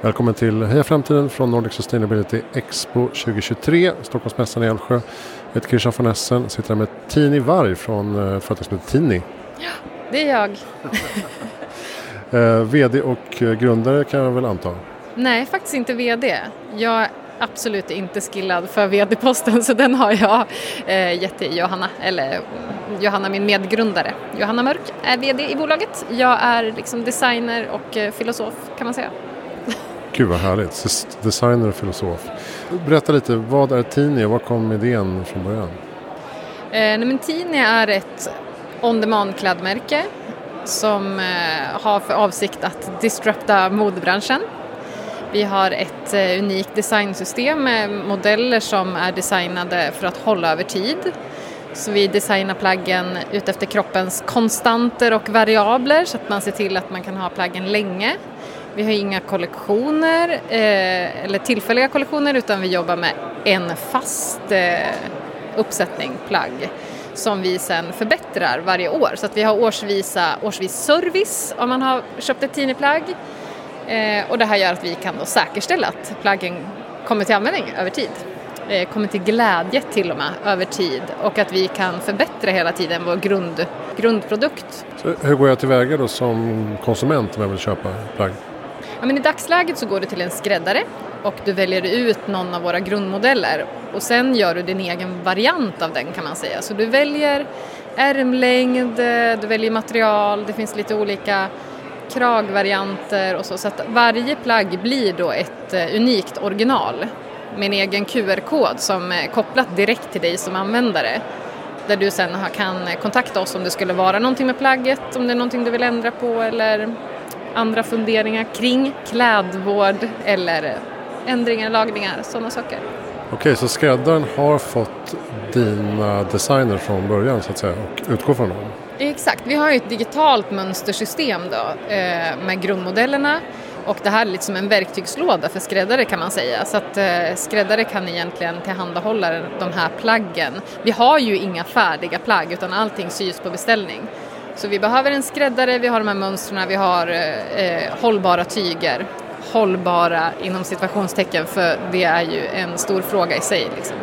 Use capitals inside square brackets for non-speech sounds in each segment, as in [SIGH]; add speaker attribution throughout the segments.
Speaker 1: Välkommen till Heja Framtiden från Nordic Sustainability Expo 2023, Stockholmsmässan i Älvsjö. Jag heter Christian von Essen, sitter här med Tini Varg från eh, företaget Tini.
Speaker 2: Ja, det är jag. [LAUGHS]
Speaker 1: eh, VD och eh, grundare kan jag väl anta?
Speaker 2: Nej, faktiskt inte VD. Jag är absolut inte skillad för VD-posten så den har jag eh, gett till Johanna, eller Johanna min medgrundare. Johanna Mörk är VD i bolaget. Jag är liksom designer och filosof kan man säga.
Speaker 1: Gud vad härligt. Designer och filosof. Berätta lite, vad är Tini och var kom idén från början?
Speaker 2: Eh, nej, Tini är ett on-demand klädmärke som eh, har för avsikt att disrupta modebranschen. Vi har ett eh, unikt designsystem med modeller som är designade för att hålla över tid. Så vi designar plaggen utefter kroppens konstanter och variabler så att man ser till att man kan ha plaggen länge. Vi har inga kollektioner eh, eller tillfälliga kollektioner utan vi jobbar med en fast eh, uppsättning plagg som vi sen förbättrar varje år. Så att vi har årsvisa, årsvis service om man har köpt ett tiniplagg. Eh, och det här gör att vi kan då säkerställa att plaggen kommer till användning över tid. Eh, kommer till glädje till och med över tid och att vi kan förbättra hela tiden vår grund, grundprodukt.
Speaker 1: Så hur går jag tillväga då som konsument om jag vill köpa plagg?
Speaker 2: Ja, men I dagsläget så går du till en skräddare och du väljer ut någon av våra grundmodeller och sen gör du din egen variant av den kan man säga. Så du väljer ärmlängd, du väljer material, det finns lite olika kragvarianter och så. Så att varje plagg blir då ett eh, unikt original med en egen QR-kod som är kopplat direkt till dig som användare. Där du sen kan kontakta oss om det skulle vara någonting med plagget, om det är någonting du vill ändra på eller andra funderingar kring klädvård eller ändringar, lagningar, sådana saker.
Speaker 1: Okej, så skräddaren har fått dina designer från början så att säga och utgår från dem?
Speaker 2: Exakt, vi har ju ett digitalt mönstersystem då eh, med grundmodellerna och det här är lite som en verktygslåda för skräddare kan man säga. Så att eh, skräddare kan egentligen tillhandahålla de här plaggen. Vi har ju inga färdiga plagg utan allting sys på beställning. Så vi behöver en skräddare, vi har de här mönstren, vi har eh, eh, hållbara tyger. Hållbara inom situationstecken för det är ju en stor fråga i sig. Liksom.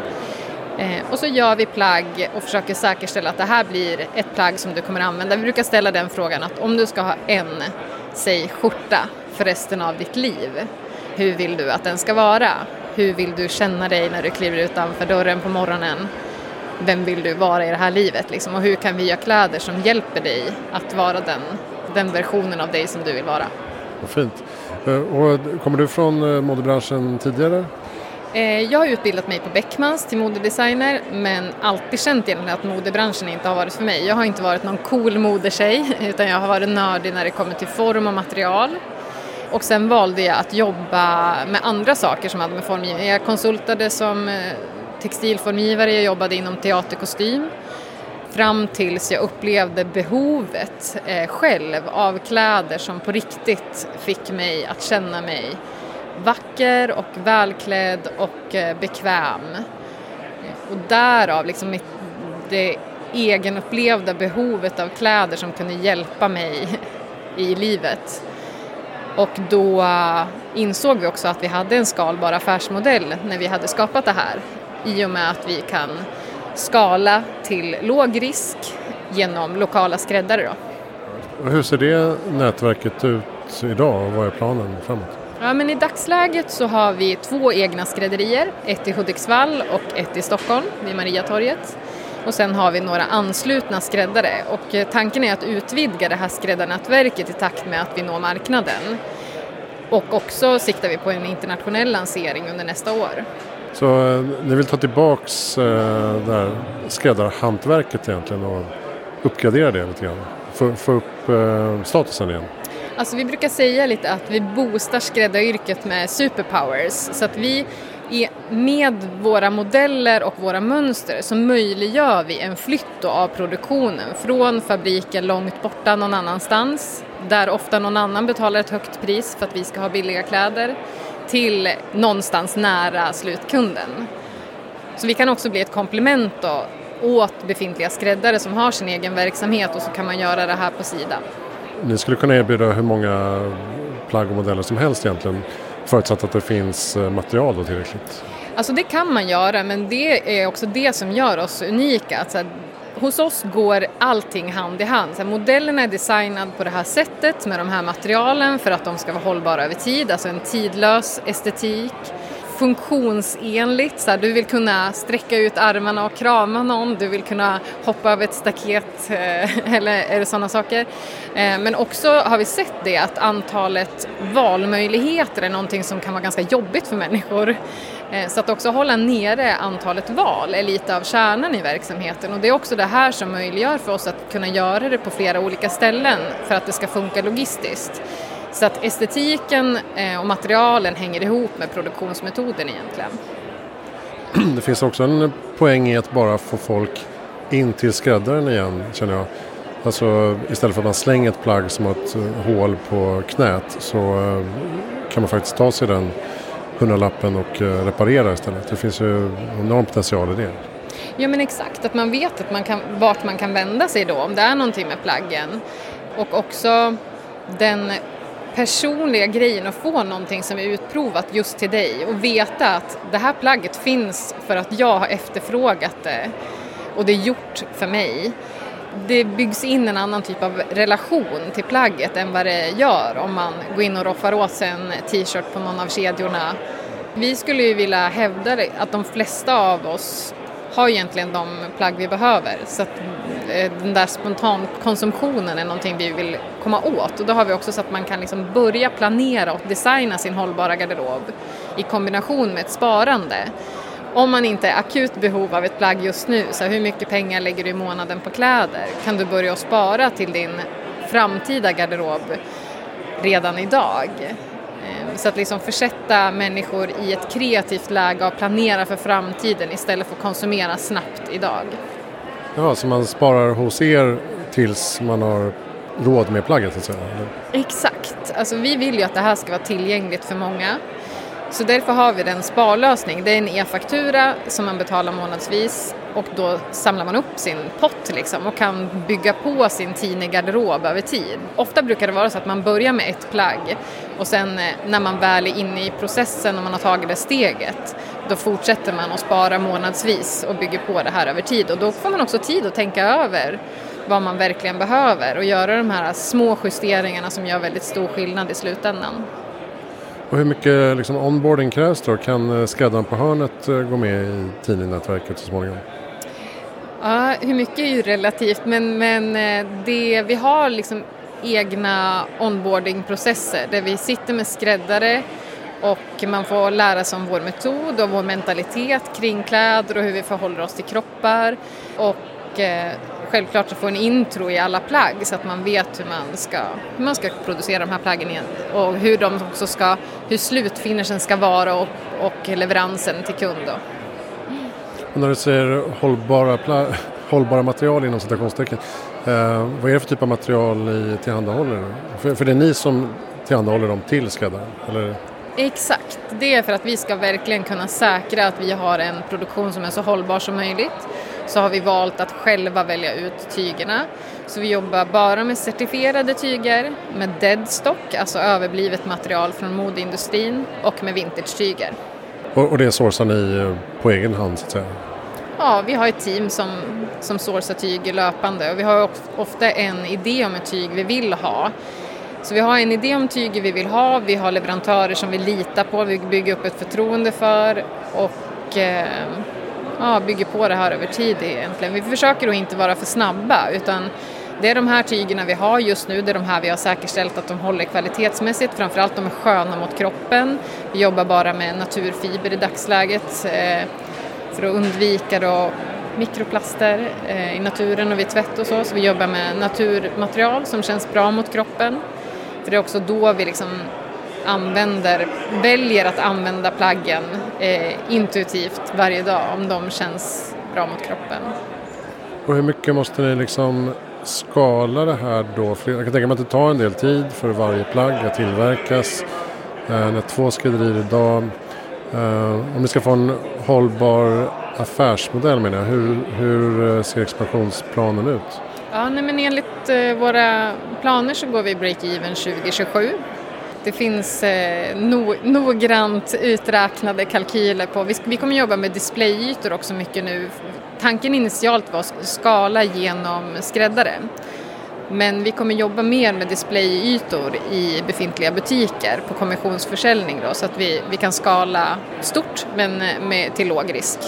Speaker 2: Eh, och så gör vi plagg och försöker säkerställa att det här blir ett plagg som du kommer använda. Vi brukar ställa den frågan att om du ska ha en, säg skjorta för resten av ditt liv, hur vill du att den ska vara? Hur vill du känna dig när du kliver utanför dörren på morgonen? Vem vill du vara i det här livet liksom, och hur kan vi göra kläder som hjälper dig att vara den, den versionen av dig som du vill vara.
Speaker 1: Vad fint. Eh, och kommer du från eh, modebranschen tidigare?
Speaker 2: Eh, jag har utbildat mig på Beckmans till modedesigner men alltid känt egentligen att modebranschen inte har varit för mig. Jag har inte varit någon cool modetjej [LAUGHS] utan jag har varit nördig när det kommer till form och material. Och sen valde jag att jobba med andra saker som hade med formgivning. Jag konsultade som textilformgivare, jag jobbade inom teaterkostym fram tills jag upplevde behovet eh, själv av kläder som på riktigt fick mig att känna mig vacker och välklädd och eh, bekväm. Och därav liksom mitt, det egenupplevda behovet av kläder som kunde hjälpa mig [LAUGHS] i livet. Och då eh, insåg vi också att vi hade en skalbar affärsmodell när vi hade skapat det här i och med att vi kan skala till låg risk genom lokala skräddare. Då.
Speaker 1: Och hur ser det nätverket ut idag och vad är planen framåt?
Speaker 2: Ja, men I dagsläget så har vi två egna skrädderier, ett i Hudiksvall och ett i Stockholm vid Mariatorget. Och sen har vi några anslutna skräddare och eh, tanken är att utvidga det här skräddarnätverket i takt med att vi når marknaden. Och också siktar vi på en internationell lansering under nästa år.
Speaker 1: Så eh, ni vill ta tillbaks eh, det här skräddarhantverket egentligen och uppgradera det lite grann? Få, få upp eh, statusen igen?
Speaker 2: Alltså vi brukar säga lite att vi boostar skräddaryrket med superpowers så att vi med våra modeller och våra mönster så möjliggör vi en flytt av produktionen från fabriken långt borta någon annanstans där ofta någon annan betalar ett högt pris för att vi ska ha billiga kläder till någonstans nära slutkunden. Så vi kan också bli ett komplement då åt befintliga skräddare som har sin egen verksamhet och så kan man göra det här på sidan.
Speaker 1: Ni skulle kunna erbjuda hur många plagg och modeller som helst egentligen. Förutsatt att det finns eh, material då tillräckligt.
Speaker 2: Alltså det kan man göra men det är också det som gör oss unika. Alltså, hos oss går allting hand i hand. Så modellerna är designade på det här sättet med de här materialen för att de ska vara hållbara över tid, alltså en tidlös estetik funktionsenligt. Så här, du vill kunna sträcka ut armarna och krama någon, du vill kunna hoppa över ett staket eh, [LAUGHS] eller sådana saker. Eh, men också har vi sett det att antalet valmöjligheter är någonting som kan vara ganska jobbigt för människor. Eh, så att också hålla nere antalet val är lite av kärnan i verksamheten och det är också det här som möjliggör för oss att kunna göra det på flera olika ställen för att det ska funka logistiskt. Så att estetiken eh, och materialen hänger ihop med produktionsmetoden egentligen.
Speaker 1: Det finns också en poäng i att bara få folk in till skräddaren igen känner jag. Alltså istället för att man slänger ett plagg som har ett eh, hål på knät så eh, kan man faktiskt ta sig den hundralappen och reparera istället. Det finns ju enorm potential i det.
Speaker 2: Ja men exakt, att man vet att man kan, vart man kan vända sig då om det är någonting med plaggen. Och också den personliga grejen att få någonting som är utprovat just till dig och veta att det här plagget finns för att jag har efterfrågat det och det är gjort för mig. Det byggs in en annan typ av relation till plagget än vad det gör om man går in och roffar åt sig en t-shirt på någon av kedjorna. Vi skulle ju vilja hävda att de flesta av oss har egentligen de plagg vi behöver. Så att eh, den där spontankonsumtionen är någonting vi vill komma åt. Och då har vi också så att man kan liksom börja planera och designa sin hållbara garderob i kombination med ett sparande. Om man inte är akut behov av ett plagg just nu, så hur mycket pengar lägger du i månaden på kläder? Kan du börja spara till din framtida garderob redan idag? Så att liksom försätta människor i ett kreativt läge och planera för framtiden istället för att konsumera snabbt idag.
Speaker 1: Ja, så man sparar hos er tills man har råd med plagget så att säga?
Speaker 2: Exakt, alltså vi vill ju att det här ska vara tillgängligt för många. Så därför har vi en sparlösning. Det är en e-faktura som man betalar månadsvis och då samlar man upp sin pott liksom och kan bygga på sin Tine-garderob över tid. Ofta brukar det vara så att man börjar med ett plagg och sen eh, när man väl är inne i processen och man har tagit det steget då fortsätter man att spara månadsvis och bygger på det här över tid och då får man också tid att tänka över vad man verkligen behöver och göra de här små justeringarna som gör väldigt stor skillnad i slutändan.
Speaker 1: Och hur mycket liksom, onboarding krävs då? Kan eh, skräddaren på hörnet eh, gå med i tidningnätverket så småningom?
Speaker 2: Ja, hur mycket är ju relativt men, men eh, det, vi har liksom egna onboardingprocesser där vi sitter med skräddare och man får lära sig om vår metod och vår mentalitet kring kläder och hur vi förhåller oss till kroppar. Och självklart att få en intro i alla plagg så att man vet hur man ska, hur man ska producera de här plaggen igen och hur de också ska, hur slutfinishen ska vara och, och leveransen till kund. Då.
Speaker 1: Och när du säger hållbara, hållbara material inom citationstecken, eh, vad är det för typ av material ni tillhandahåller? För, för det är ni som tillhandahåller dem till skräddaren? Eller?
Speaker 2: Exakt, det är för att vi ska verkligen kunna säkra att vi har en produktion som är så hållbar som möjligt. Så har vi valt att själva välja ut tygerna. Så vi jobbar bara med certifierade tyger, med deadstock, alltså överblivet material från modeindustrin och med vintage-tyger.
Speaker 1: Och, och det sourcar ni eh, på egen hand så att säga?
Speaker 2: Ja, vi har ett team som, som sourcar tyg löpande och vi har ofta en idé om ett tyg vi vill ha. Så vi har en idé om tyger vi vill ha, vi har leverantörer som vi litar på, vi bygger upp ett förtroende för och eh, ja, bygger på det här över tid egentligen. Vi försöker att inte vara för snabba utan det är de här tygerna vi har just nu, det är de här vi har säkerställt att de håller kvalitetsmässigt, framförallt de är sköna mot kroppen. Vi jobbar bara med naturfiber i dagsläget eh, för att undvika då mikroplaster eh, i naturen och vid tvätt och så, så vi jobbar med naturmaterial som känns bra mot kroppen. För det är också då vi liksom använder, väljer att använda plaggen eh, intuitivt varje dag om de känns bra mot kroppen.
Speaker 1: Och hur mycket måste ni liksom skala det här då? Jag kan tänka mig att det tar en del tid för varje plagg att tillverkas. Eh, när två skrädderier idag. Eh, om ni ska få en hållbar affärsmodell menar jag, hur, hur eh, ser expansionsplanen ut?
Speaker 2: Ja, nej, men enligt eh, våra planer så går vi break-even 2027 det finns eh, no, noggrant uträknade kalkyler på, vi, vi kommer jobba med displayytor också mycket nu. Tanken initialt var att skala genom skräddare. Men vi kommer jobba mer med displayytor i befintliga butiker på kommissionsförsäljning då, så att vi, vi kan skala stort men eh, med, till låg risk.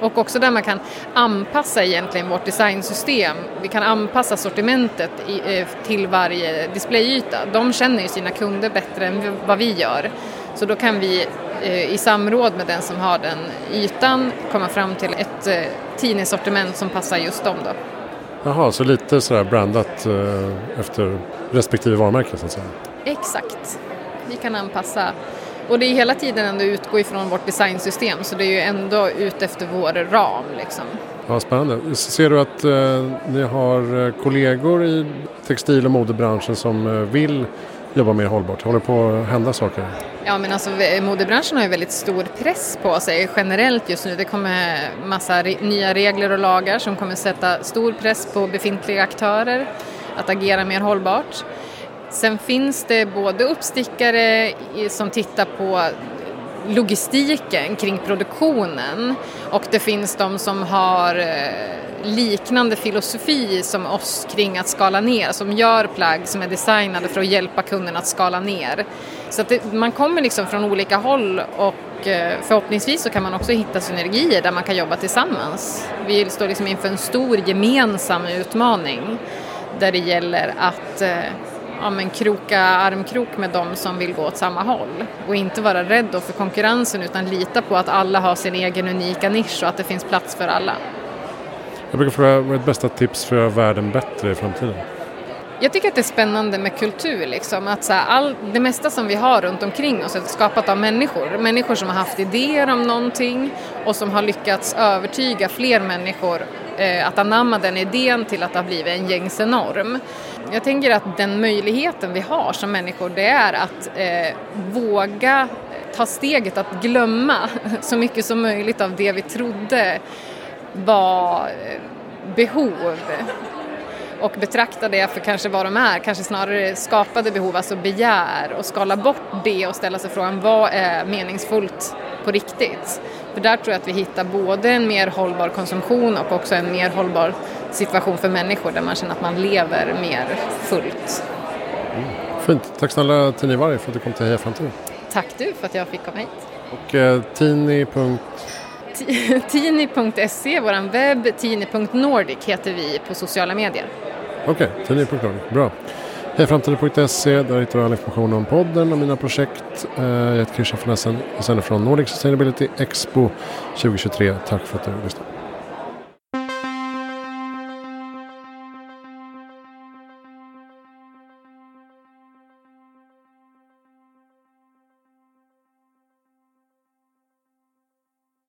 Speaker 2: Och också där man kan anpassa egentligen vårt designsystem. Vi kan anpassa sortimentet i, eh, till varje displayyta. De känner ju sina kunder bättre än vad vi gör. Så då kan vi eh, i samråd med den som har den ytan komma fram till ett eh, tidningssortiment som passar just dem. Då.
Speaker 1: Jaha, så lite sådär brandat efter respektive varumärke så att säga?
Speaker 2: Exakt. Vi kan anpassa och det är hela tiden ändå utgå ifrån vårt designsystem så det är ju ändå ut efter vår ram. Liksom.
Speaker 1: Ja, spännande. Ser du att eh, ni har eh, kollegor i textil och modebranschen som eh, vill jobba mer hållbart? Håller på att hända saker?
Speaker 2: Ja, men alltså modebranschen har ju väldigt stor press på sig generellt just nu. Det kommer massa re nya regler och lagar som kommer sätta stor press på befintliga aktörer att agera mer hållbart. Sen finns det både uppstickare som tittar på logistiken kring produktionen och det finns de som har eh, liknande filosofi som oss kring att skala ner, som gör plagg som är designade för att hjälpa kunden att skala ner. Så att det, man kommer liksom från olika håll och eh, förhoppningsvis så kan man också hitta synergier där man kan jobba tillsammans. Vi står liksom inför en stor gemensam utmaning där det gäller att eh, ja, men kroka armkrok med dem som vill gå åt samma håll och inte vara rädd för konkurrensen utan lita på att alla har sin egen unika nisch och att det finns plats för alla.
Speaker 1: Jag brukar fråga vad är ditt bästa tips för att göra världen bättre i framtiden?
Speaker 2: Jag tycker att det är spännande med kultur, liksom. att så här, all, det mesta som vi har runt omkring oss är skapat av människor. Människor som har haft idéer om någonting och som har lyckats övertyga fler människor Eh, att anamma den idén till att det har blivit en gängse norm. Jag tänker att den möjligheten vi har som människor det är att eh, våga ta steget att glömma [LAUGHS] så mycket som möjligt av det vi trodde var eh, behov och betrakta det för kanske vad de är, kanske snarare skapade behov, alltså begär och skala bort det och ställa sig frågan vad är meningsfullt på riktigt? För där tror jag att vi hittar både en mer hållbar konsumtion och också en mer hållbar situation för människor där man känner att man lever mer fullt.
Speaker 1: Mm. Fint. Tack snälla Tini Varg för att du kom till Heja Framtiden.
Speaker 2: Tack du för att jag fick komma hit.
Speaker 1: Och eh, Tini. [LAUGHS]
Speaker 2: Tini.se, vår webb, tini.nordic heter vi på sociala medier.
Speaker 1: Okej, okay, tini.nordic, bra. Hejframtiden.se, där hittar du all information om podden och mina projekt. Eh, jag heter Christian von Essen, och sänder från Nordic Sustainability Expo 2023. Tack för att du lyssnade.